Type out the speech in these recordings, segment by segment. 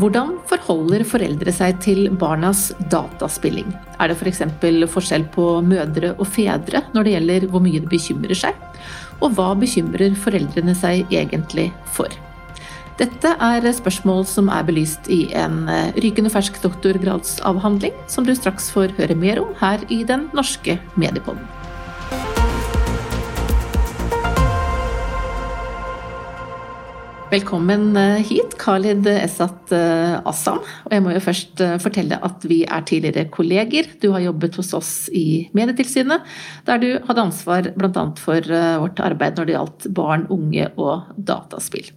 Hvordan forholder foreldre seg til barnas dataspilling? Er det f.eks. For forskjell på mødre og fedre når det gjelder hvor mye de bekymrer seg? Og hva bekymrer foreldrene seg egentlig for? Dette er spørsmål som er belyst i en eh, rykende fersk doktorgradsavhandling, som du straks får høre mer om her i Den norske mediepodden. Velkommen eh, hit, Khalid Esat eh, Assam. Og jeg må jo først eh, fortelle at vi er tidligere kolleger. Du har jobbet hos oss i Medietilsynet, der du hadde ansvar bl.a. for vårt arbeid når det gjaldt barn, unge og dataspill.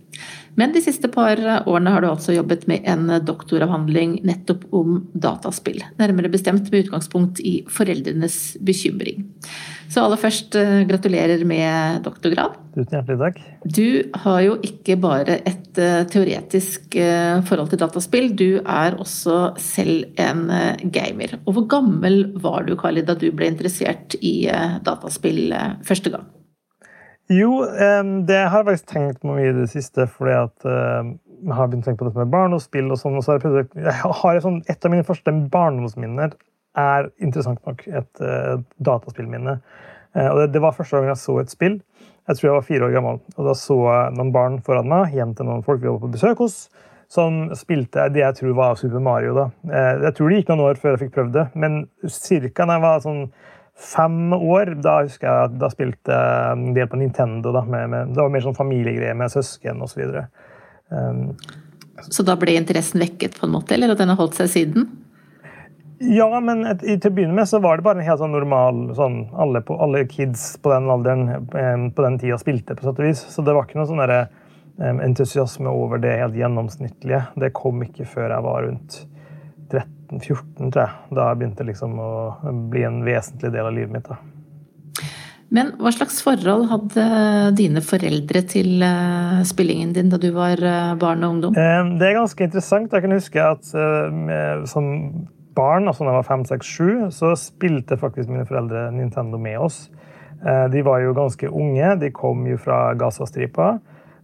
Men de siste par årene har du altså jobbet med en doktoravhandling nettopp om dataspill. Nærmere bestemt med utgangspunkt i foreldrenes bekymring. Så aller først, eh, gratulerer med doktorgrad. Tusen hjertelig takk. Du har jo ikke bare et eh, teoretisk eh, forhold til dataspill, du er også selv en gamer. Og hvor gammel var du, Kali, da du ble interessert i dataspill første gang? Jo, det har jeg faktisk tenkt på mye i det siste. fordi at jeg har begynt å tenke på dette med barn og spill. og sånn, og så har jeg, sånn, Et av mine første barndomsminner er interessant nok et uh, dataspillminne. Uh, og det, det, var første gang jeg så et spill. Jeg tror jeg var fire år gammel. og Da så jeg noen barn foran meg hjem til noen folk vi var på besøk hos, som spilte det jeg tror var Super Mario. da. Uh, jeg tror det gikk noen år før jeg fikk prøvd det, men cirka da jeg var sånn fem år. Da husker jeg at da spilte en del på Nintendo. Da, med, med, det var mer sånn familiegreier med søsken osv. Så, um, så da ble interessen vekket, på en måte, eller at den har holdt seg siden? Ja, men et, til å begynne med så var det bare en helt sånn normal sånn, alle, på, alle, kids på den alderen på den tida spilte, på sett og vis. Så det var ikke noe sånn eh, entusiasme over det helt gjennomsnittlige. Det kom ikke før jeg var rundt 13-14, tror jeg. Da begynte det liksom å bli en vesentlig del av livet mitt. da. Men hva slags forhold hadde dine foreldre til uh, spillingen din da du var uh, barn og ungdom? Det er ganske interessant. Jeg kan huske at uh, som barn, altså da jeg var fem, seks, sju, så spilte faktisk mine foreldre Nintendo med oss. De var jo ganske unge. De kom jo fra Gazastripa.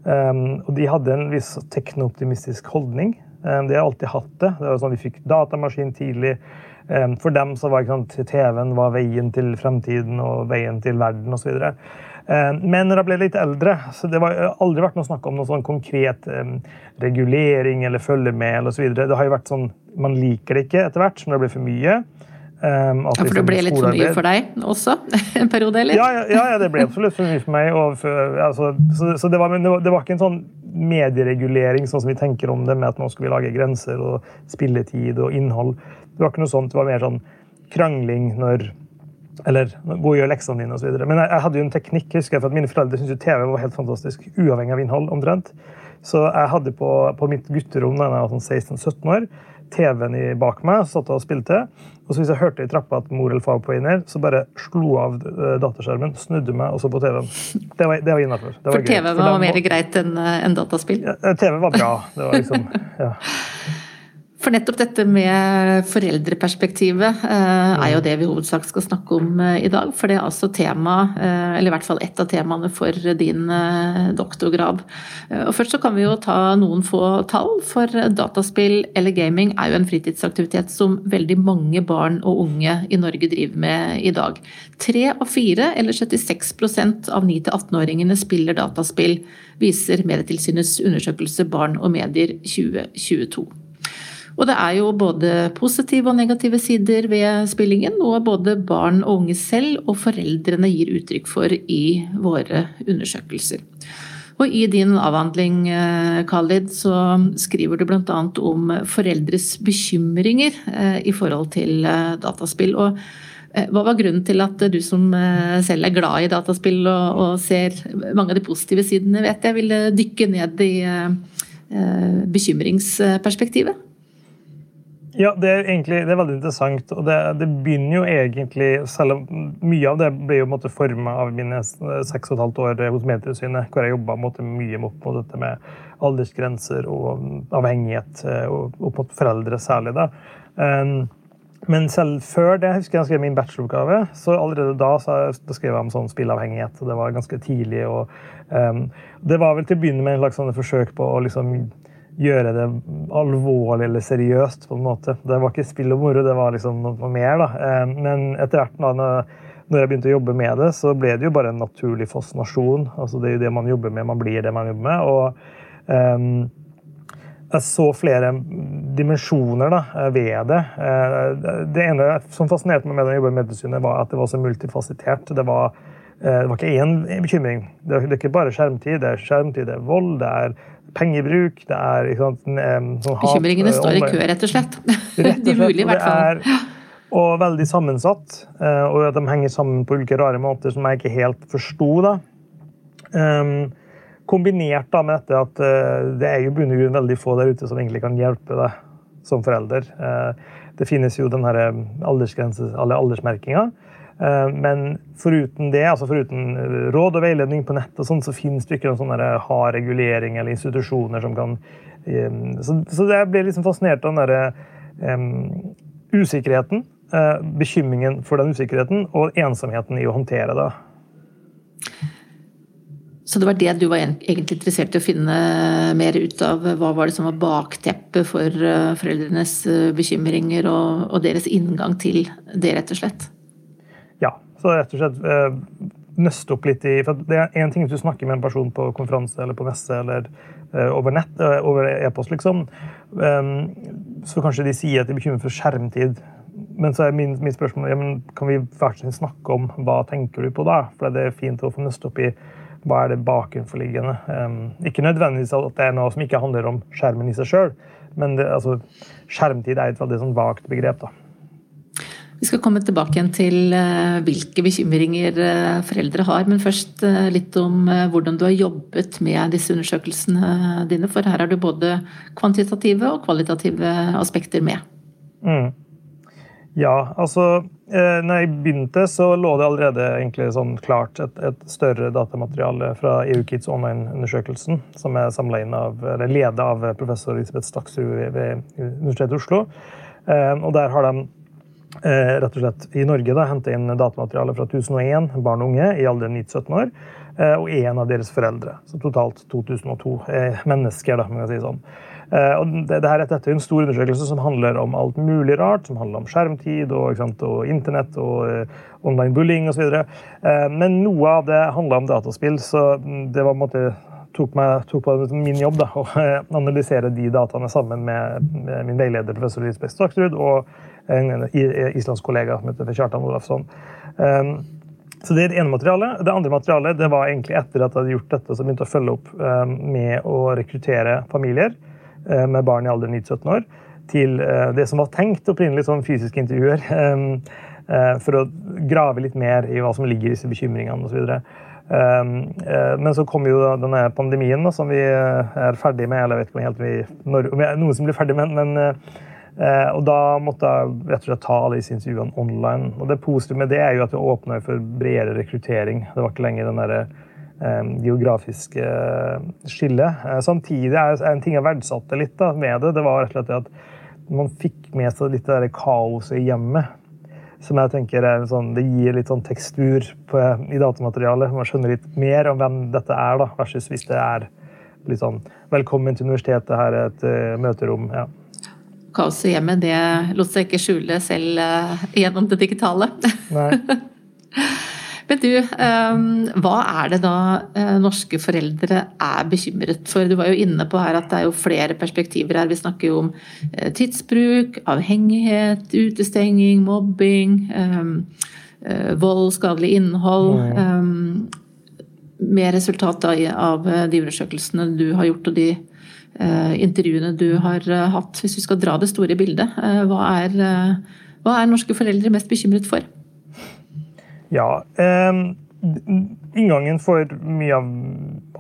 Og de hadde en viss teknooptimistisk holdning. Eh, de har alltid hatt det. det var sånn Vi fikk datamaskin tidlig. Eh, for dem så var TV-en var veien til fremtiden og veien til verden osv. Eh, men når jeg ble litt eldre, så det har aldri vært noe snakk om noe sånn konkret regulering eller følge med. Eller så det har jo vært sånn, Man liker det ikke etter hvert, som det blir for mye. Um, ja, For det liksom ble litt for mye for deg også en periode, eller? Ja, ja, ja, det ble absolutt for mye for meg. For, altså, så, så det, var, det, var, ikke en sånn medieregulering sånn som vi tenker om det, med at nå skal vi lage grenser og spilletid og innhold. Det var ikke noe sånt. Det var mer sånn krangling når eller gå og gjør leksene dine osv. Men jeg, jeg, hadde jo en teknikk, husker jeg, for at mine foreldre syntes TV var helt fantastisk, uavhengig av innhold. omtrent. Så jeg hadde på, på mitt gutterom da jeg var sånn 16-17 år, TV-en bak meg, satt og spilte. Og så hvis jeg hørte i trappa at mor eller far på vei ned, så bare slo av eh, dataskjermen, snudde meg og så på TV-en. Det var, det var innafor. For TV var, var mer greit enn eh, en dataspill? Ja, TV var bra. Det var liksom, ja. For nettopp dette med foreldreperspektivet eh, er jo det vi hovedsak skal snakke om eh, i dag. For det er altså tema, eh, eller i hvert fall ett av temaene for din doktorgrad. Og først så kan vi jo ta noen få tall, for dataspill eller gaming er jo en fritidsaktivitet som veldig mange barn og unge i Norge driver med i dag. Tre av fire, eller 76% av 9-18-åringene spiller dataspill, viser Medietilsynets undersøkelse Barn og medier 2022. Og det er jo både positive og negative sider ved spillingen, noe både barn og unge selv og foreldrene gir uttrykk for i våre undersøkelser. Og I din avhandling eh, Khalid, så skriver du bl.a. om foreldres bekymringer eh, i forhold til eh, dataspill. og hva var grunnen til at du som selv er glad i dataspill og, og ser mange av de positive sidene, vet jeg, ville dykke ned i bekymringsperspektivet? Ja, det er egentlig det er veldig interessant. og det, det, begynner jo egentlig, selv om Mye av det ble jo forma av mine seks og et halvt år hos Medietilsynet, hvor jeg jobba mye opp mot dette med aldersgrenser og avhengighet, eh, og opp mot foreldre særlig. da. Um, men selv før det jeg husker jeg skrev min bacheloroppgave, så allerede da så skrev jeg om sånn spillavhengighet. og Det var ganske tidlig. og um, Det var vel til å begynne med en slags forsøk på å liksom gjøre det alvorlig eller seriøst. på en måte. Det var ikke spill og moro, det var liksom noe mer. da. Eh, men etter hvert da når jeg begynte å jobbe med det, så ble det jo bare en naturlig fascinasjon. Altså, det er jo det man jobber med, man blir det man jobber med. og um, jeg så flere dimensjoner da, ved det. Det ene som fascinerte meg med å jobbe i Medietilsynet, var at det var så multifasitert. Det var, det var ikke én bekymring. Det er ikke bare skjermtid. Det er skjermtid, det er vold, det er pengebruk, det er sant, sånn Bekymringene står i kø, rett og slett. Rett og slett. De mulige, i hvert fall. Og veldig sammensatt. Og at de henger sammen på ulike rare måter som jeg ikke helt forsto. da. Um, kombinert da med dette at det er jo bunn og grunn veldig få der ute som egentlig kan hjelpe deg som forelder. Det finnes jo den aldersmerkinga. Men foruten det, altså foruten råd og veiledning på nett, og sånt, så finnes det ikke noen sånne hard regulering eller institusjoner som kan Så, så jeg ble liksom fascinert av den derre usikkerheten, bekymringen for den usikkerheten og ensomheten i å håndtere det. Så det var det du var egentlig interessert i å finne mer ut av? Hva var det som var bakteppet for foreldrenes bekymringer og deres inngang til det, rett og slett? Så rett og slett eh, nøste opp litt i for Det er én ting hvis du snakker med en person på konferanse eller på messe eller eh, over nett, uh, over e-post, liksom. Eh, så kanskje de sier at de er bekymret for skjermtid. Men så er min, mitt spørsmål ja, men kan vi hver snakke om hva tenker du på da? For det er fint å få nøste opp i hva er det bakenforliggende. Um, ikke nødvendigvis at det er noe som ikke handler om skjermen i seg sjøl, men det, altså, skjermtid er et veldig sånn vagt begrep. da. Vi skal komme tilbake igjen til uh, hvilke bekymringer uh, foreldre har, men først uh, litt om hvordan du har jobbet med disse undersøkelsene dine. For her er du både kvantitative og kvalitative aspekter med. Mm. Ja, altså eh, når jeg begynte, så lå det allerede sånn klart et, et større datamateriale fra EU-Kids Online-undersøkelsen, som er av, ledet av professor Elisabeth Staksrud ved, Universitetet i Oslo. Eh, og der har de eh, rett og slett i Norge da, hentet inn datamateriale fra 1001 barn og unge i alderen 9-17 år, eh, og én av deres foreldre. Så totalt 2002 eh, mennesker, da, man kan si sånn. Eh, og det, det her, er en stor undersøkelse som handler om alt mulig rart. Som handler om skjermtid og, sant, og internett og online bullying osv. Men noe av det handla om dataspill, så det var på en måte tok, meg, tok på min jobb da, å analysere de dataene sammen med, med min veileder professor Lisbeth Staksrud og en islandsk kollega som heter Kjartan Olafsson. Så Det er det ene materialet. Det andre materialet det var egentlig etter at jeg hadde gjort dette, så begynte å følge opp med å rekruttere familier. Eh, med barn i alder 9-17 år til eh, det som var tenkt opprinnelig som fysiske intervjuer. Eh, for å grave litt mer i hva som ligger i disse bekymringene osv. Men så kom jo denne pandemien som vi er ferdig med. eller jeg vet ikke om, helt vi, når, Noen som blir ferdig med men, og Da måtte jeg rett og slett ta alle disse intervjuene online. og Det positive med det er jo at det åpner for bredere rekruttering. Det var ikke lenger den der Eh, geografiske eh, skillet. Eh, samtidig er en ting jeg verdsatte litt da, med det, det var rett og slett at man fikk med seg litt det kaoset i hjemmet. Som jeg tenker sånn, Det gir litt sånn tekstur på, i datamaterialet. Man skjønner litt mer om hvem dette er, da, versus hvis det er litt sånn Velkommen til universitetet, her er et uh, møterom. ja. Kaoset i hjemmet, det lot seg ikke skjule selv uh, gjennom det digitale. Nei. Men du, ehm, hva er det da eh, norske foreldre er bekymret for? Du var jo inne på her at det er jo flere perspektiver her. Vi snakker jo om eh, tidsbruk, avhengighet, utestenging, mobbing, ehm, eh, vold, skadelig innhold. Ehm, med resultat av de undersøkelsene du har gjort og de intervjuene du har hatt. Hvis vi skal dra det store bildet, hva er, hva er norske foreldre mest bekymret for? Ja. Eh, inngangen for mye av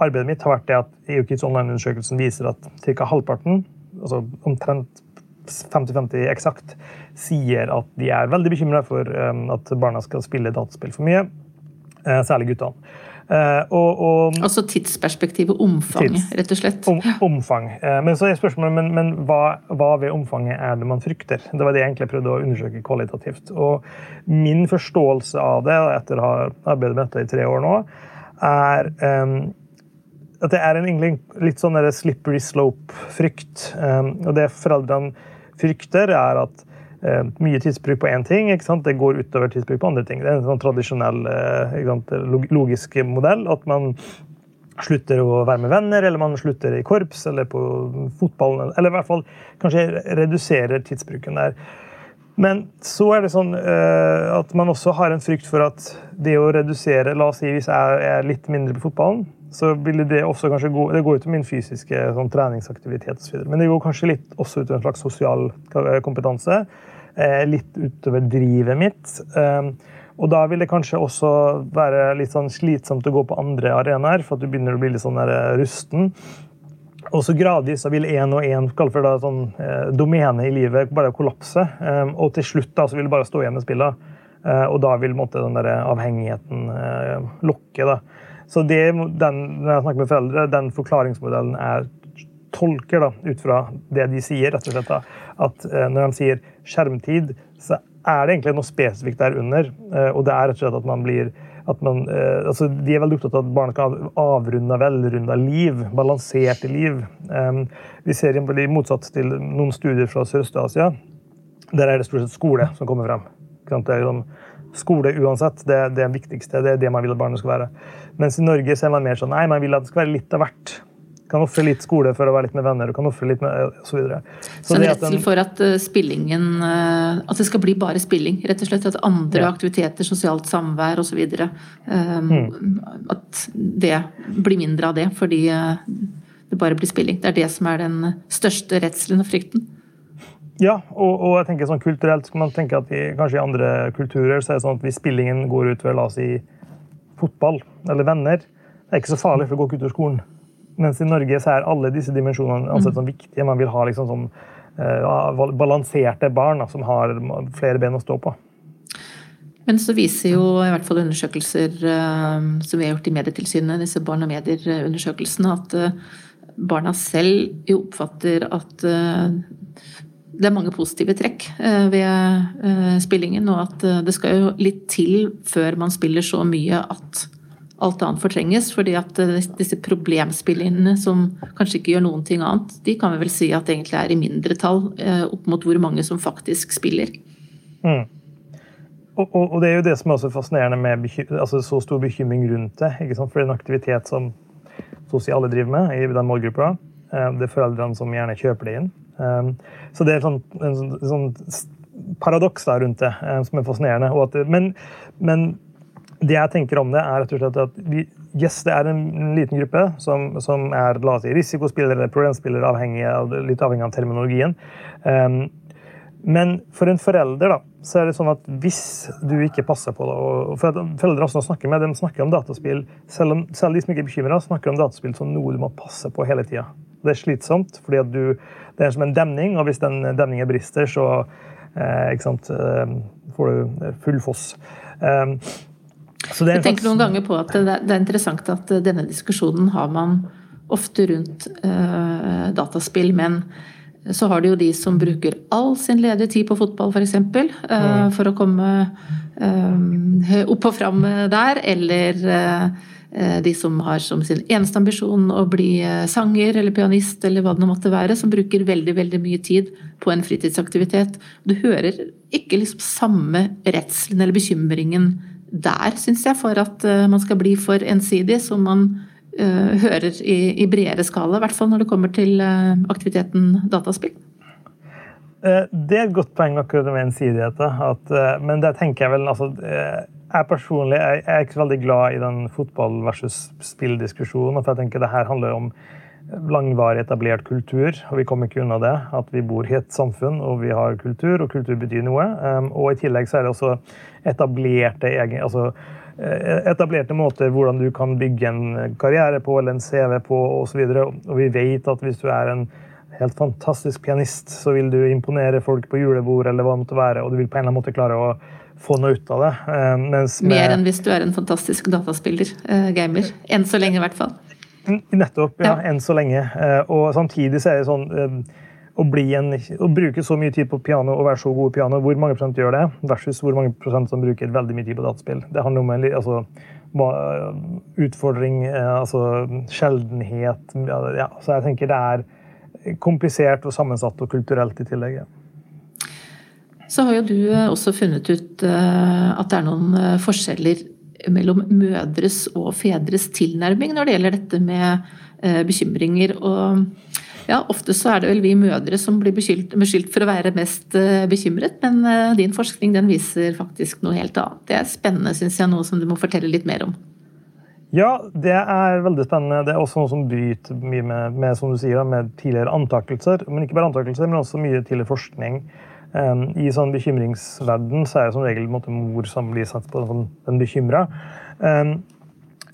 arbeidet mitt har vært det at EU-Kids Online-undersøkelsen viser at ca. halvparten, altså omtrent 50-50 eksakt, sier at de er veldig bekymra for at barna skal spille dataspill for mye. Eh, særlig guttene. Uh, og, og, altså tidsperspektiv og omfang, tids, rett og slett. Om, omfang. Uh, men så er spørsmålet men, men hva, hva, ved omfanget er det man frykter? Det var det jeg egentlig prøvde å undersøke kvalitativt. Og min forståelse av det, etter å ha arbeidet med dette i tre år nå, er um, at det er en litt sånn slippery slope-frykt. Um, og det foreldrene frykter, er at uh, mye tidsbruk på én ting det går utover tidsbruk på andre ting. Det er en sånn tradisjonell sant, logisk modell. At man slutter å være med venner, eller man slutter i korps eller på fotballen. Eller i hvert fall kanskje reduserer tidsbruken der. Men så er det sånn uh, at man også har en frykt for at det å redusere La oss si hvis jeg er litt mindre på fotballen, så vil det også kanskje gå Det går ut min fysiske sånn, treningsaktivitet osv. Men det går kanskje litt også utover en slags sosial kompetanse. Eh, litt utover drivet mitt. Eh, og da vil det kanskje også være litt sånn slitsomt å gå på andre arenaer, for at du begynner å bli litt sånn rusten. Og så gradvis vil én og én sånn, eh, domene i livet bare kollapse. Eh, og til slutt da, så vil det bare stå igjen med spillet. Eh, og da vil måtte, den der avhengigheten eh, lokke. Da. Så det, den, når jeg snakker med foreldre, den forklaringsmodellen er tolker da, ut fra det de sier, rett og slett. Da, at eh, når de sier skjermtid, så er det egentlig noe spesifikt der under. Eh, og det er rett og slett at man blir at man, eh, altså De er veldig opptatt av at barn skal ha avrunda, velrunda liv. Balanserte liv. Vi ser i motsatt til noen studier fra Sørøst-Asia. Der er det stort sett skole som kommer frem. Det er liksom, skole uansett, det, det er det viktigste. Det er det man vil at barnet skal være. Mens i Norge så er man mer sånn nei, man vil at det skal være litt av hvert. Kan ofre litt skole for å være litt med venner. og kan ofre litt med og så videre. Så, så en redsel for at eh, spillingen eh, At det skal bli bare spilling? rett og slett At andre ja. aktiviteter, sosialt samvær osv. Um, mm. At det blir mindre av det fordi det bare blir spilling. Det er det som er den største redselen og frykten. Ja, og, og, jeg tenker sånn kulturelt skal man tenke at i, kanskje i andre kulturer så er det sånn at hvis spillingen går ut ved la oss si, fotball eller venner, det er ikke så farlig for å gå ut av skolen. Mens i Norge så er alle disse dimensjonene ansett som viktige. Man vil ha liksom sånn, uh, balanserte barn da, som har flere ben å stå på. Men så viser jo i hvert fall undersøkelser uh, som vi har gjort i Medietilsynet, disse barn og medier-undersøkelsene, at uh, barna selv jo oppfatter at det er mange positive trekk ved spillingen, og at det skal jo litt til før man spiller så mye at alt annet fortrenges. fordi at eh, disse problemspillene som kanskje ikke gjør noen ting annet, de kan vi vel si at egentlig er i mindretall eh, opp mot hvor mange som faktisk spiller. Mm. Og, og, og, det er jo det som er også fascinerende med altså så stor bekymring rundt det. ikke sant? For det er en aktivitet som sosiale driver med i den målgruppa. Eh, det er foreldrene som gjerne kjøper det inn. Så det er sånn, en sånn, paradoks da rundt det som er fascinerende. Men, men det jeg tenker om det, er rett og slett at vi, yes, det er en liten gruppe som, som er la oss si, risikospillere eller problemspillere, avhengig av, litt avhengig av terminologien. Men for en forelder da, så er det sånn at hvis du ikke passer på det og for Foreldre også snakker med de snakker om dataspill, selv, om, selv de som ikke er bekymra, snakker om dataspill som noe du må passe på hele tida. Det er slitsomt, fordi du, det er som en demning, og hvis den demningen brister, så eh, eh, får du full foss. Um, jeg tenker noen ganger på at det er interessant at denne diskusjonen har man ofte rundt uh, dataspill, men så har du jo de som bruker all sin ledige tid på fotball, f.eks. For, uh, for å komme uh, opp og fram der. Eller uh, de som har som sin eneste ambisjon å bli sanger eller pianist eller hva det nå måtte være, som bruker veldig veldig mye tid på en fritidsaktivitet. Du hører ikke liksom samme redselen eller bekymringen der, syns jeg, for at eh, man skal bli for ensidig, som man hører i, i, bredere skala. I hvert fall når det kommer til uh, aktiviteten dataspill. Det er et godt poeng akkurat med ensidighet. At, men det tenker jeg vel altså, Jeg personlig jeg er ikke veldig glad i den fotball versus spill-diskusjonen. For jeg tenker det her handler om langvarig etablert kultur, og vi kommer ikke unna det. At vi bor i et samfunn og vi har kultur, og kultur betyr noe. Og i tillegg så er det også etablerte, egen, altså, eh, etablerte måter hvordan du kan bygge en karriere på eller en CV på osv. Og, og vi vet at hvis du er en helt fantastisk pianist, så vil du imponere folk på julebord eller hva det måtte være, og du vil på en eller annen måte klare å få noe ut av det. Mens med, Mer enn hvis du er en fantastisk dataspiller, gamer. Enn så lenge, i hvert fall. Nettopp, ja, ja. Enn så lenge. Og samtidig så er det sånn å, en, å, bruke så mye tid på piano og være så god i piano, hvor mange prosent gjør det, versus hvor mange prosent som bruker veldig mye tid på dataspill. Det handler om altså, utfordring, altså sjeldenhet ja, Så jeg tenker det er komplisert og sammensatt og kulturelt i tillegg. Så har jo du også funnet ut at det er noen forskjeller mellom mødres og fedres tilnærming når det gjelder dette med bekymringer. og ja, ofte så er det vel vi mødre som blir beskyldt, beskyldt for å være mest eh, bekymret, men eh, din forskning den viser faktisk noe helt annet. Det er spennende, syns jeg, noe som du må fortelle litt mer om. Ja, det er veldig spennende. Det er også noe som bryter mye med, med, sier, med tidligere antakelser. Men ikke bare antakelser, men også mye tidligere forskning. Um, I sånn bekymringsverden så er det som regel måte, mor som blir satt på sånn, den bekymra.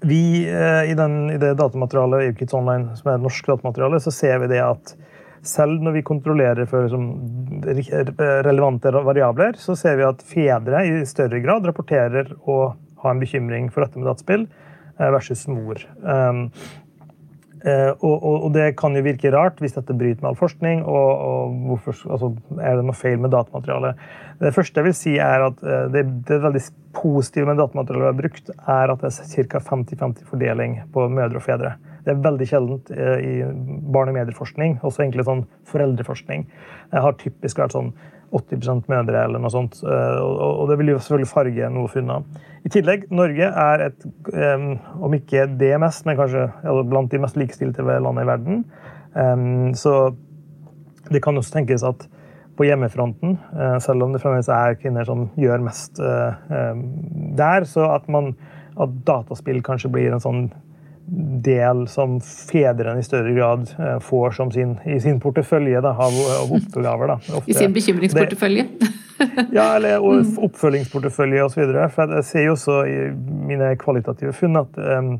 Vi, eh, i, den, I det datamaterialet EUKIDS Online, som er norsk datamateriale, så ser vi det at selv når vi kontrollerer for liksom, relevante variabler, så ser vi at fedre i større grad rapporterer å ha en bekymring for dette med dataspill eh, versus mor. Eh, og, og, det kan jo virke rart hvis dette bryter med all forskning. Og, og hvorfor, altså, er det noe feil med datamaterialet? Det første jeg vil si er at eh, det, det veldig positive med datamaterialet vi har brukt, er at det er ca. 50-50 fordeling på mødre og fedre. Det er veldig sjeldent eh, i barne- og medieforskning, også egentlig sånn foreldreforskning. Det har typisk vært sånn 80% mødre eller noe sånt. Og det vil jo selvfølgelig farge noe funnet. I tillegg, Norge er et, om ikke det mest, men kanskje blant de mest likestilte landene i verden. Så det kan også tenkes at på hjemmefronten, eh, selv om det fremdeles er kvinner som gjør mest eh, der, så at, man, at dataspill kanskje blir en sånn del som fedrene i større grad får får sin, i sin portefølje da, av, av oppgaver. Da. Ofte, I sin bekymringsportefølje? ja, eller og mm. oppfølgingsportefølje osv. For jeg ser jo også i mine kvalitative funn at um,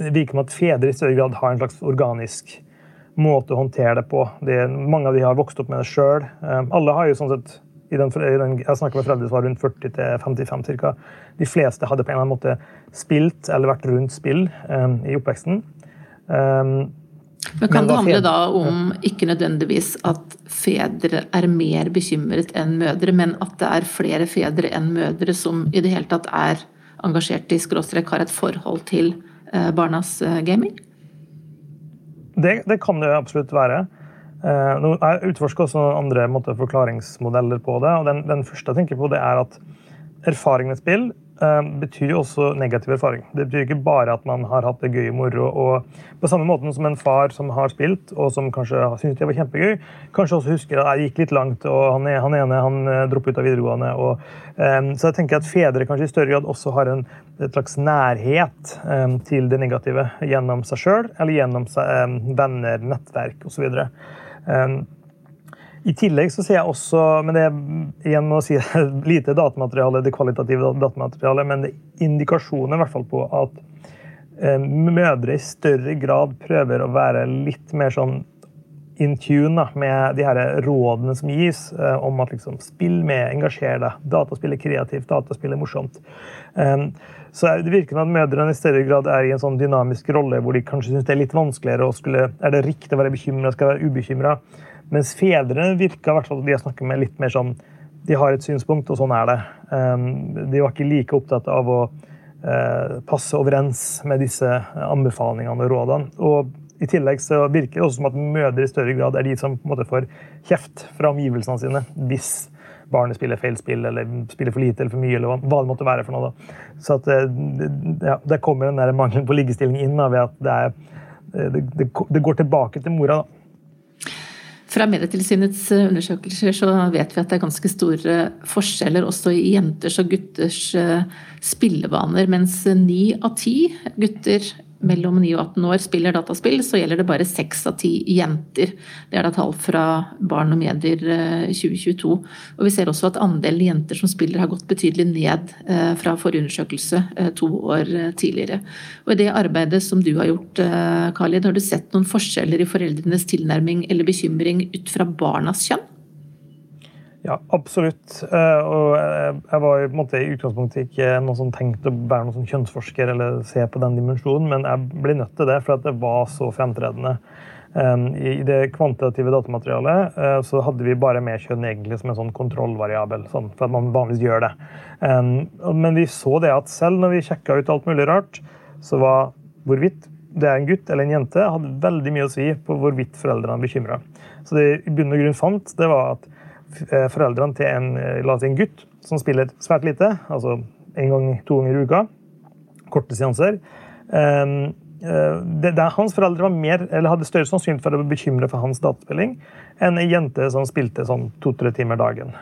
det virker som at fedre i større grad har en slags organisk måte å håndtere det på. Det, mange av de har vokst opp med det sjøl. Um, alle har jo sånn sett i den, i den, jeg snakker med foreldre som var rundt 40 til 55 ca. De fleste hadde på en eller annen måte spilt eller vært rundt spill um, i oppveksten. Um, men Kan det handle da om ikke nødvendigvis at fedre er mer bekymret enn mødre, men at det er flere fedre enn mødre som i det hele tatt er engasjert i skråstrek, har et forhold til eh, barnas eh, gaming? Det, det kan det absolutt være. Eh, jeg utforsker også andre måte, forklaringsmodeller på det. og den, den, første jeg tenker på, det er at erfaring med spill Eh, betyr også negativ erfaring. Det betyr ikke bare at man har hatt det gøy og moro. og På samme måte som en far som har spilt, og som kanskje syntes det var kjempegøy, kanskje også husker at jeg gikk litt langt, og han, han ene han eh, droppet ut av videregående. Og, um, så jeg tenker at fedre kanskje i større grad også har en slags nærhet um, til det negative gjennom seg sjøl eller gjennom um, venner, nettverk osv. Um, i tillegg så ser jeg også, men det er igjen må si lite datamateriale, det kvalitative datamaterialet, men det er indikasjoner i hvert fall på at eh, mødre i større grad prøver å være litt mer sånn in tune da, med de her rådene som gis eh, om at liksom, spill med, engasjer deg, dataspill er kreativt, dataspill er morsomt. Um, så det virker som at mødrene i større grad er i en sånn dynamisk rolle hvor de kanskje syns det er litt vanskeligere å skulle Er det riktig å være bekymra, skal være ubekymra? Mens fedrene virker hvert fall de jeg snakker med, litt mer sånn De har et synspunkt, og sånn er det. Ehm, de var ikke like opptatt av å eh, passe overens med disse anbefalingene og rådene. Og i tillegg så virker det også som at mødre i større grad er de som på en måte får kjeft fra omgivelsene sine hvis barnet spiller feil spill eller spiller for lite eller for mye. eller hva det måtte være for noe. Da. Så at, eh, ja, Der kommer den der mangelen på liggestilling inn da, ved at det, er, eh, det, det, det går tilbake til mora. da. Fra Medietilsynets eh, undersøkelser så vet vi at det er ganske store forskjeller også i jenters og gutters spillevaner, mens ni av ti gutter mellom 9 og 18 år spiller dataspill, så gjelder det bare 6 av 10 jenter. Det er da tall fra Barn og medier 2022. Eh, og vi ser også at andelen jenter som spiller har gått betydelig ned eh, fra forrige undersøkelse eh, to år tidligere. Og i det arbeidet som du har gjort, Khalid, har du sett noen forskjeller i foreldrenes tilnærming eller bekymring ut fra barnas kjønn? Ja, absolutt. Eh, og jeg var på en måte, i utgangspunktet ikke noen som tenkte å være noen kjønnsforsker eller se på den dimensjonen, men jeg ble nødt til det for det var så fremtredende. I det kvantitative datamaterialet så hadde vi bare med kjønn egentlig som en sånn kontrollvariabel. Sånn, for at man vanligvis gjør det. Men vi så det at selv når vi sjekka ut alt mulig rart, så var hvorvidt det er en gutt eller en jente, hadde veldig mye å si på hvorvidt foreldrene er bekymra. Så det i bunn og grunn fant, det var at eh, foreldrene til en, eh, la oss si en gutt som spiller svært lite, altså en gang, to ganger i uka, korte seanser eh, det, det, Hans foreldre var mer, eller hadde større sannsynlighet for å bli bekymret for hans dataspilling enn ei jente som spilte sånn to-tre timer dagen.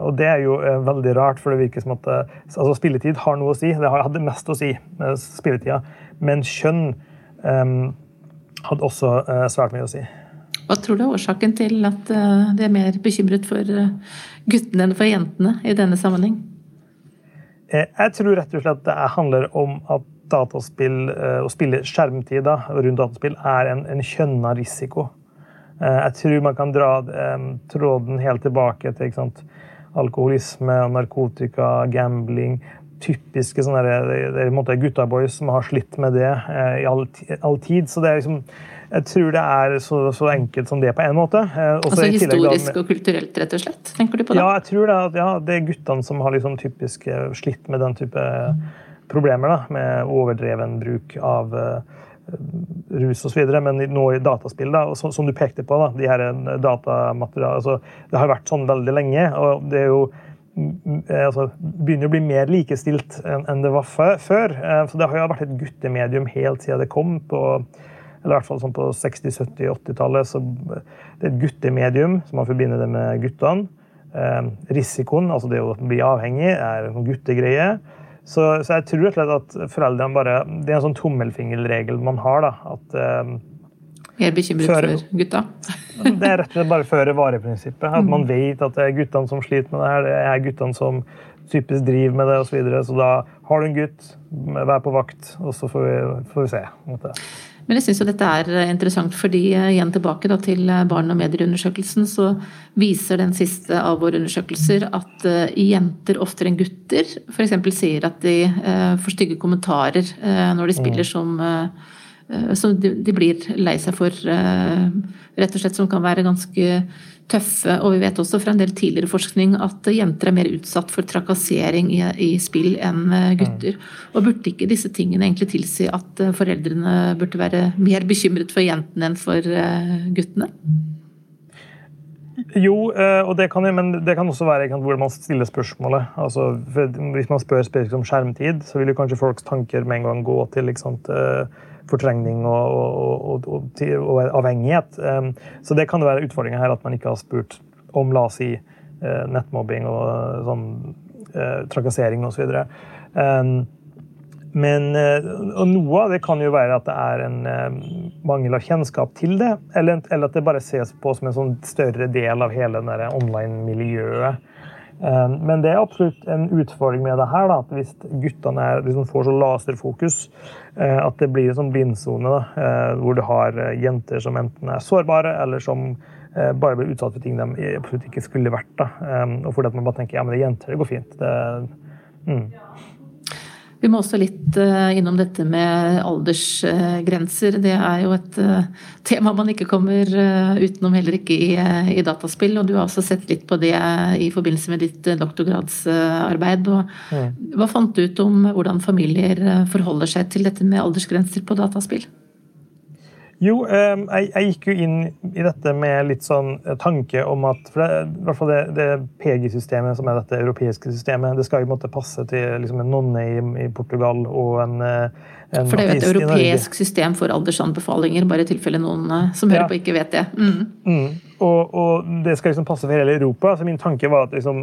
Og Det er jo veldig rart, for det virker som at altså spilletid har noe å si. Det hadde mest å si, spilletida. Men kjønn um, hadde også uh, svært mye å si. Hva tror du er årsaken til at uh, de er mer bekymret for uh, guttene enn for jentene i denne sammenheng? Jeg tror rett og slett det handler om at dataspill og spille skjermtid rundt dataspill er en, en kjønna risiko. Jeg tror man kan dra tråden helt tilbake til sant, alkoholisme, narkotika, gambling typiske sånne der, det guttaboys som har slitt med det eh, i all, all, tid. Så det er liksom jeg tror det er så, så enkelt som det på en måte. Eh, også altså historisk med, og kulturelt, rett og slett? tenker du på det? Ja, jeg tror det, ja, det er guttene som har liksom typisk eh, slitt med den type problemer. da, Med overdreven bruk av rus osv. Men nå i dataspill, da, som, som, du pekte på, da, de her altså, det har vært sånn veldig lenge. og det er jo Eh, altså, begynner å bli mer likestilt enn det var før. Eh, så det har jo vært et guttemedium helt siden det kom. på eller i hvert fall sånn på 60-, 70-, 80-tallet. så Det er et guttemedium, som man forbinder det med guttene. Eh, risikoen, altså det å bli avhengig, er en guttegreie. Så, så, jeg tror rett og slett at foreldrene bare Det er en sånn tommelfingerregel man har. da, at eh, Mer bekymret før, for gutta? det er rett og slett bare føre-vare-prinsippet. At man mm. vet at det er guttene som sliter med det her, det er guttene som typisk driver med det osv. Så, videre. så da har du en gutt, vær på vakt, og så får vi, får vi se. Men jeg syns dette er interessant, fordi eh, igjen tilbake da, til eh, barn- og medieundersøkelsen, så viser den siste av våre undersøkelser at uh, jenter oftere enn gutter f.eks. sier at de uh, får stygge kommentarer uh, når de spiller mm. som Eh, som de, blir lei seg for, eh, rett og slett, som kan være ganske tøffe. Og vi vet også fra en del tidligere forskning at jenter er mer utsatt for trakassering i, i spill enn eh, gutter. Og burde ikke disse tingene egentlig tilsi at foreldrene burde være mer bekymret for jentene enn for guttene? Jo, og det kan, men det kan også være hvor man stiller spørsmålet. Altså, hvis man spør spesifikt om skjermtid, så vil jo kanskje folks tanker med en gang gå til ikke sant, fortrengning og, og, og, og, avhengighet. Så det kan være utfordringa her at man ikke har spurt om la oss si, uh, nettmobbing og sånn uh, trakassering osv. Men og noe av det kan jo være at det er en mangel av kjennskap til det, eller, eller, at det bare ses på som en sånn større del av hele online-miljøet. Ehm, men det er absolutt en utfordring med det her. Da, at Hvis guttene er, liksom får så laserfokus eh, at det blir en sånn blindsone da, hvor du har eh, jenter som enten er sårbare, eller som bare blir utsatt for ting de absolutt ikke skulle vært. Da. Og fordi at man bare tenker ja, men det er jenter, det går fint. Det, mm. Vi må også litt eh, innom dette med aldersgrenser. Det er jo et eh, tema man ikke kommer eh, utenom, heller ikke i, i dataspill. Og du har også sett litt på det i forbindelse med ditt doktorgradsarbeid. Hva fant du ut om hvordan familier forholder seg til dette med aldersgrenser på dataspill? Jo, ehm, jeg, jeg, gikk jo inn i dette med litt sånn eh, tanke om at for det, i hvert fall det, det PG-systemet, som er dette europeiske systemet, det skal jo måtte passe til liksom en nonne i, i, Portugal og en, eh, en For det er jo et europeisk system for aldersanbefalinger, bare i tilfelle noen som hører ja. på, ikke vet det. Mm. Mm. Og, og, det skal liksom passe for hele Europa. så Min tanke var at liksom,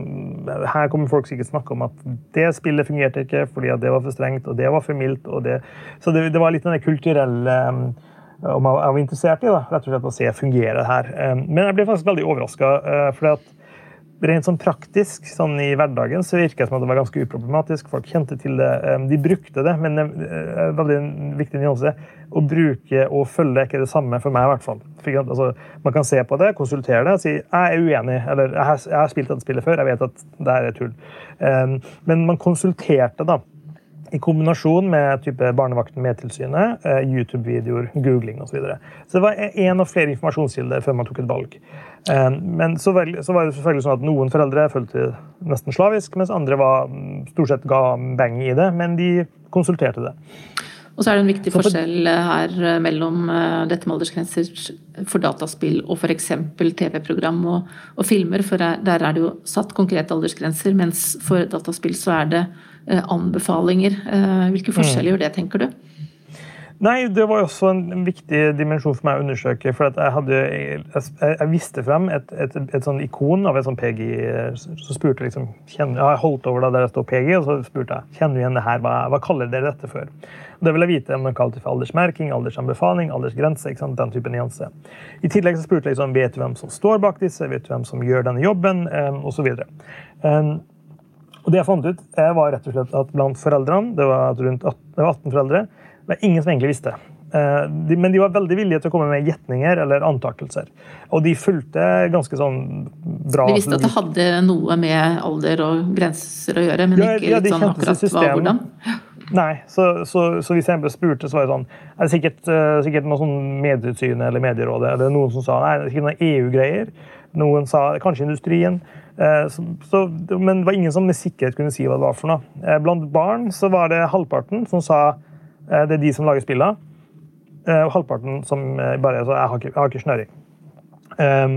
her kommer folk sikkert snakke om at det spillet fungerte ikke fordi det var for strengt, og det var for mildt. og det, Så det, det var litt den kulturelle om jeg var interessert i da, rett og slett å se fungere det her. Eh, men jeg ble faktisk veldig overraska. Eh, rent sånn praktisk sånn i hverdagen så virka det som at det var ganske uproblematisk. Folk kjente til det. Eh, de brukte det, men det er veldig viktig nyanse. Å bruke og følge er ikke det samme for meg, i hvert fall. For, Altså, man kan se på det, konsultere det og si jeg er uenig, eller jeg har, jeg har spilt dette spillet før, jeg vet at det her er tull. Men man konsulterte da I kombinasjon med type Barnevakten med tilsynet, eh, YouTube-videoer, googling osv. Så, videre. så det var én og flere informasjonskilder før man tok et valg. Eh, men så, var det selvfølgelig sånn at noen foreldre følte nesten slavisk, mens andre var, mm, stort sett ga beng i det, men de konsulterte det. Og så er det en viktig forskjell her eh, mellom dette med aldersgrenser for dataspill og f.eks. TV-program og, og, filmer, for der, er det jo satt konkrete aldersgrenser, mens for dataspill så er det anbefalinger. Eh, hvilke forskjeller gjør det, tenker du? Nei, Det var også en viktig dimensjon for meg å undersøke. for jeg, hadde, jeg, jeg, visste frem et, et, et, sånn ikon av et sånn PG. Så spurte liksom, kjenner, Jeg holdt over da der det står PG, og så spurte jeg kjenner du igjen det her, hva, hva kaller dere dette for? Og det vil jeg vite om de kalte for aldersmerking, aldersanbefaling, aldersgrense. ikke sant, den type nyanse. I tillegg så spurte jeg liksom, vet du hvem som står bak disse, vet du hvem som gjør denne jobben, um, osv. Og det jeg fant ut, var rett og slett at blant foreldrene, det var rundt 18, det var 18 foreldre, det var ingen som egentlig visste. Eh, men de var veldig villige til å komme med gjetninger eller antakelser. Og de fulgte ganske sånn bra De visste at det hadde noe med alder og grenser å gjøre, men ikke ja, sånn akkurat hva, hvordan? Nei, så, så, så, hvis jeg spurte, så var det sånn Er det sikkert, uh, sikkert noe sånn Medietilsynet eller Medierådet eller noen som sa nei, det er ikke noen EU-greier. Noen sa kanskje industrien. Eh, så, men det var ingen som med sikkerhet kunne si hva det var for noe. Eh, blant barn så var det halvparten som sa eh, det er de som lager spillene, og halvparten som bare sa jeg har ikke, jeg har ikke snøring. Um,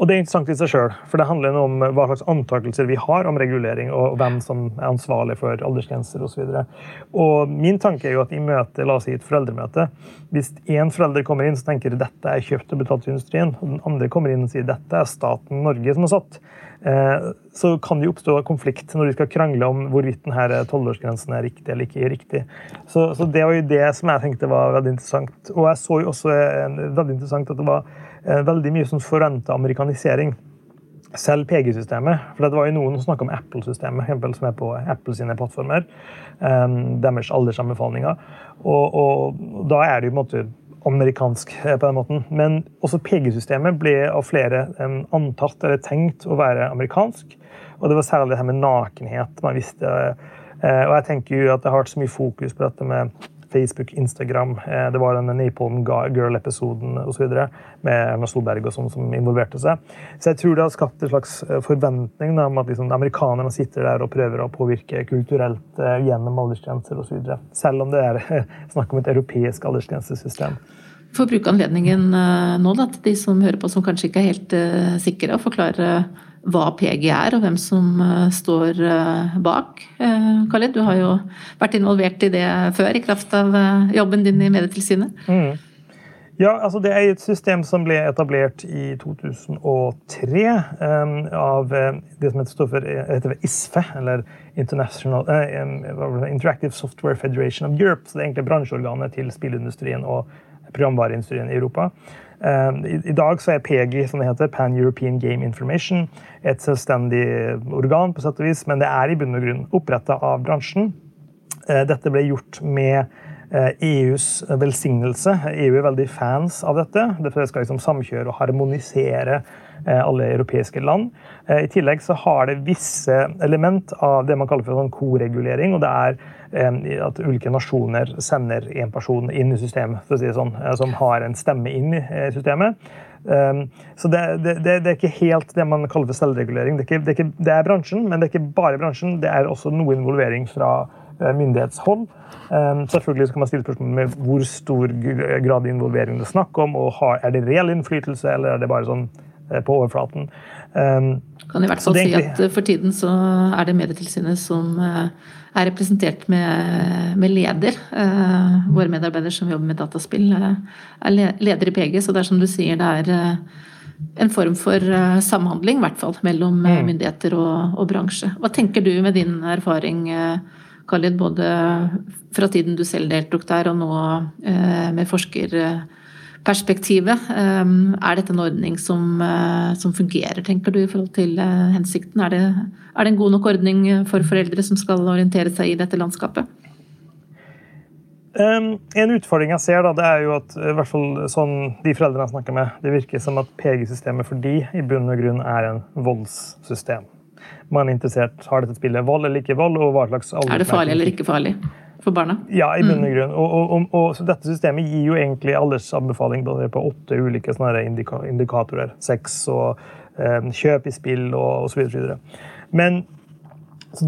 og Det er interessant i seg sjøl, for det handler om hva slags antakelser vi har om regulering, og hvem som er ansvarlig for aldersgrenser osv. Min tanke er jo at i møte, la oss si et foreldremøte, hvis én forelder kommer inn så tenker dette er kjøpt og betalt til industrien, og den andre kommer inn og sier dette er staten Norge som har satt, så kan det jo oppstå konflikt når de skal krangle om hvorvidt denne tolvårsgrensen er riktig eller ikke riktig. Så, så, Det var jo det som jeg tenkte var veldig interessant. Og jeg så jo også veldig interessant at det var eh, veldig mye sånn forventa amerikanisering. Selv PG-systemet. For det var jo noen som snakka om Apple-systemet, som er på Apple sine plattformer. Deres aldersanbefalinger. Og, og, da er det jo på en måte amerikansk eh, på den måten. Men også PG-systemet ble av flere antatt eller tenkt å være amerikansk. Og det var særlig det her med nakenhet man visste. Eh, og jeg tenker jo at det har vært så mye fokus på dette med Facebook, Instagram. Eh, det var den Napalm Girl-episoden osv. med Erna Solberg og sånn som involverte seg. Så jeg tror det har skapt en slags forventning da, om at liksom, amerikanerne sitter der og prøver å påvirke kulturelt gjennom aldersgrenser osv. Selv om det er snakk om et europeisk aldersgrensesystem. Får bruke anledningen eh, nå da, til de som hører på som kanskje ikke er helt sikre, og forklare hva PG er og hvem som uh, står uh, bak. Khalid, du har jo vært involvert i det før i kraft av jobben din i Medietilsynet. Mm. Ja, altså Det er et system som ble etablert i 2003 um, av det som heter, heter ISFE, eller uh, Interactive Software Federation of Europe. så Det er egentlig bransjeorganet til spillindustrien og programvareindustrien i Europa. Eh, I dag så er PEGI, som det heter, Pan European Game Information, et selvstendig organ, på sett og vis, men det er i bunn og grunn oppretta av bransjen. Eh, dette ble gjort med EUs eh, e velsignelse. EU er veldig fans av dette. Det skal liksom samkjøre og harmonisere alle europeiske land. I tillegg så har det visse element av det man kaller for sånn koregulering. og det er at ulike nasjoner sender en person inn i systemet, for å si det sånn, eh, som har en stemme inn i eh, systemet. Så det, det, det, er ikke helt det man kaller for selvregulering. Det er, ikke, det, er ikke, det er, bransjen, men det er ikke bare bransjen. Det er også noe involvering fra eh, myndighetshold. Selvfølgelig kan man stille spørsmål med hvor stor grad involvering det er snakk om. og Er det reell innflytelse, eller er det bare sånn på overflaten? Kan i hvert fall si at for tiden så er det Medietilsynet som er representert med, med leder. Uh, våre medarbeidere som jobber med dataspill, uh, er leder i PG, så det er som du sier, det er en form for samhandling, i hvert fall, mellom mm. myndigheter og, og, bransje. Hva tenker du med din erfaring, Khalid, både fra tiden du selv deltok der, og nå med forsker perspektivet. Ehm, er dette en ordning som, eh, som, fungerer, tenker du, i forhold til eh, hensikten? Er det, er det en god nok ordning for foreldre som skal orientere seg i dette landskapet? Um, en utfordring jeg ser, da, det er jo at i hvert fall sånn de foreldrene jeg snakker med, det virker som at PG-systemet for de i bunn og grunn er en voldssystem. Man er interessert har dette spillet vold eller ikke vold, og hva slags Er det farlig eller ikke farlig? For barna? Ja, i bunn og mm. grunn. Og, og, og, og dette systemet gir jo egentlig aldersanbefaling på åtte ulike indika indikatorer. Sex og eh, kjøp i spill og osv. Men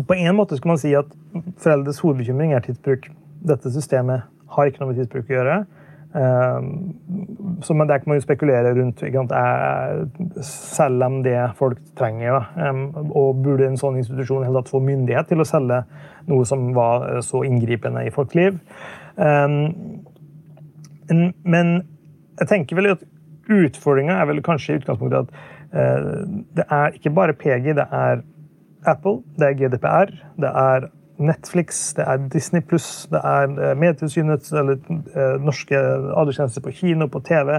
på en måte skal man si at foreldres hovedbekymring er tidsbruk. Dette systemet har ikke noe med tidsbruk å gjøre. Ehm, men det kan man jo spekulere rundt selger de det folk trenger. Da. og burde en sånn institusjon tatt få myndighet til å selge noe som var eh, så inngripende i folks liv? Ehm, men jeg tenker vel at utfordringa er vel kanskje i utgangspunktet at eh, det er ikke bare PG, det er Apple, det er GDPR, det er Netflix, det er Disney pluss, det er eh, Medietilsynets eller eh, norske adelstjenester på kino, på TV.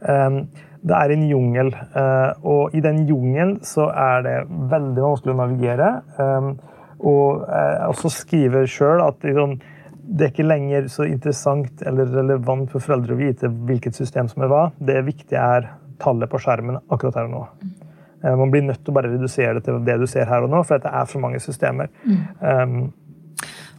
Um, det er en jungel, uh, og i den jungelen så er det veldig vanskelig å navigere. Um, og jeg også skriver sjøl at liksom, det er ikke lenger så interessant eller relevant for foreldre å vite hvilket system som er hva. Det viktige er tallet på skjermen akkurat her og nå. Uh, man blir nødt til å bare redusere det til det du ser her og nå, for det er for mange systemer. Mm. Um,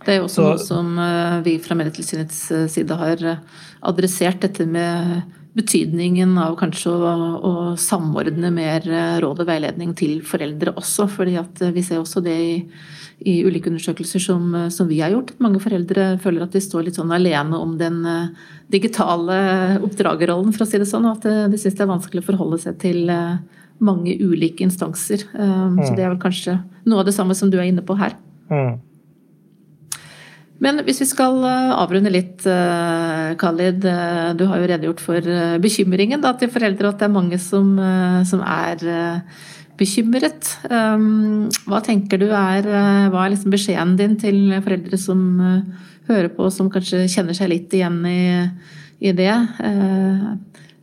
det er jo også så, noe som eh, vi fra Medietilsynets eh, side har eh, adressert, dette med betydningen av kanskje å, å, samordne mer råd og veiledning til foreldre også. fordi at vi ser også det i, i ulike undersøkelser som, som, vi har gjort. at Mange foreldre føler at de står litt sånn alene om den digitale oppdragerrollen, for å si det sånn. Og at de syns det er vanskelig å forholde seg til mange ulike instanser. Så mm. det er vel kanskje noe av det samme som du er inne på her. Mm. Men hvis vi skal eh, avrunde litt, eh, Khalid. Eh, du har jo redegjort for bekymringen da, til foreldre, at det er mange som, som er bekymret. Hva tenker du er, hva er liksom beskjeden din til foreldre som hører på, som kanskje kjenner seg litt igjen i, i det?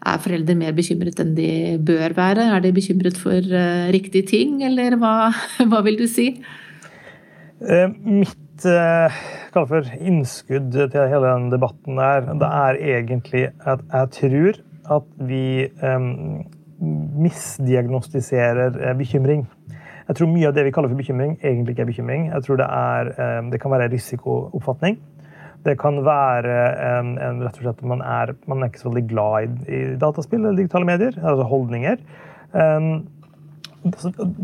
Er foreldre mer bekymret enn de bør være? Er de bekymret for riktige ting, eller hva, hva vil du si? Mitt uh, for innskudd til hele den debatten der, det er egentlig at jeg tror at vi um, misdiagnostiserer uh, bekymring. Jeg tror mye av det vi kaller for bekymring, egentlig ikke er bekymring. Jeg tror Det, er, um, det kan være risikooppfatning. Det kan være en, en, rett og slett man er, man er ikke så veldig glad i, i dataspill eller digitale medier. altså holdninger. Um,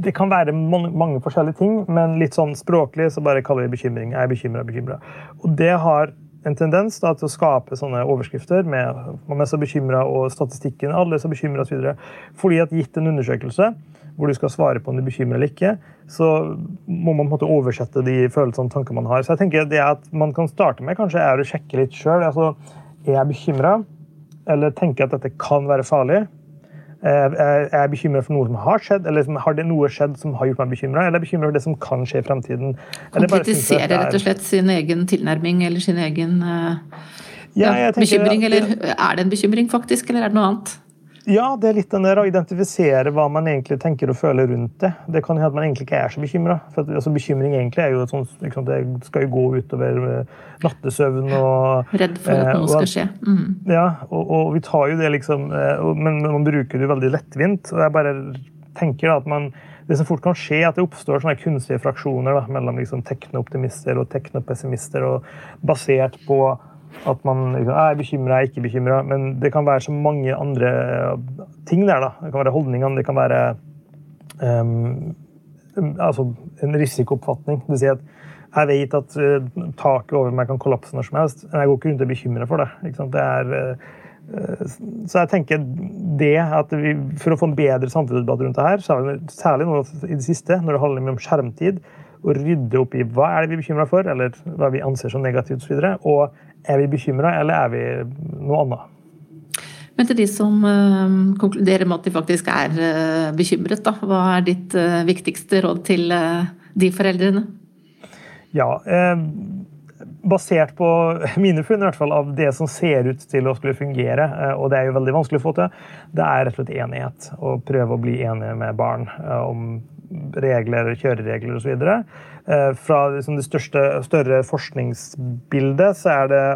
det kan være mange, forskjellige ting, men litt sånn språklig så bare kaller vi bekymring. Jeg er bekymra, bekymra. Og det har en tendens da, til å skape sånne overskrifter med man er så bekymra og statistikken, alle er så bekymra osv. Fordi at gitt en undersøkelse hvor du skal svare på om du er bekymra eller ikke, så må man på en måte oversette de følelsene og tankene man har. Så jeg tenker det at man kan starte med kanskje er å sjekke litt sjøl. Altså, er jeg bekymra? Eller tenker jeg at dette kan være farlig? Eh, er jeg bekymra for noe som har skjedd, eller har det noe skjedd som har gjort meg bekymra, eller er jeg bekymra for det som kan skje i fremtiden? Konkretisere rett og slett sin egen tilnærming eller sin egen uh, ja, ja, bekymring, eller er det en bekymring faktisk, eller er det noe annet? Ja, det er litt den der å identifisere hva man egentlig tenker og føler rundt det. Det kan hende at man egentlig ikke er så bekymra. Altså, bekymring egentlig er jo sånn, liksom, det skal jo gå utover eh, nattesøvn og Redd for at noe eh, skal skje. Mm. Ja, og, og, vi tar jo det liksom eh, Men man bruker det veldig lettvint. og jeg bare tenker at man det som fort kan skje, er at det oppstår sånne kunstige fraksjoner da, mellom liksom, teknooptimister og teknopessimister, og basert på at man liksom, er bekymra, er ikke bekymra. Men det kan være så mange andre ting der. da. Det kan være holdningene, det kan være um, altså en risikooppfatning. Det sier at jeg vet at uh, taket over meg kan kollapse når som helst, men jeg går ikke rundt og er bekymra for det. det er, uh, så jeg tenker det at vi, For å få en bedre samfunnsdebatt rundt det her, særlig nå i det siste, når det handler om skjermtid, å rydde opp i hva er det vi er bekymra for, eller hva vi anser som negativt. Og, så videre, og er vi bekymra, eller er vi noe annet? Men til de som uh, konkluderer med at de faktisk er uh, bekymret, da, hva er ditt uh, viktigste råd til de foreldrene? Ja, basert på mine funn i hvert fall, av det som ser ut til å skulle fungere, og det er jo veldig vanskelig å få til, det er rett og slett enighet. Å prøve å bli enige med barn om regler, kjøreregler osv. Eh, fra liksom det største, større forskningsbildet så er det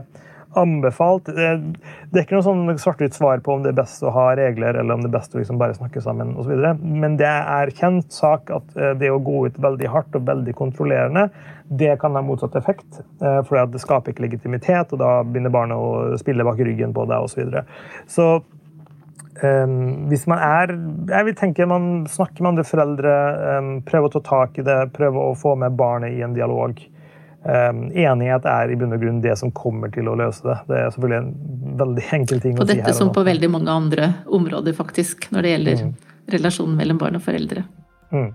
anbefalt. Det er ikke noe sånn svart-hvitt svar på om det er best å ha regler eller om det er best å liksom bare snakke sammen osv. Men det er kjent sak at eh, det å gå ut veldig hardt og veldig kontrollerende, det kan ha motsatt effekt. Eh, for det skaper ikke legitimitet, og da begynner barnet å spille bak ryggen på deg osv. Så, videre. så Um, hvis man er jeg vil tenke man snakker med andre foreldre, um, prøver å ta tak i det, prøver å få med barnet i en dialog. Um, enighet er i bunn og grunn det som kommer til å løse det. Det er selvfølgelig en veldig enkel ting på å si her. På dette som på veldig mange andre områder, faktisk, når det gjelder mm. relasjonen mellom barn og foreldre. Mm.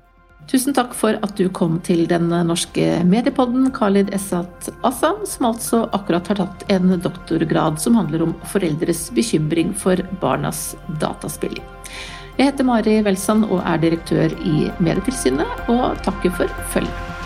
Tusen takk for at du kom til den norske mediepodden, Khalid Essat Assam, som altså akkurat har tatt en doktorgrad som handler om foreldres bekymring for barnas dataspilling. Jeg heter Mari Welsand og er direktør i Medietilsynet, og takker for følget.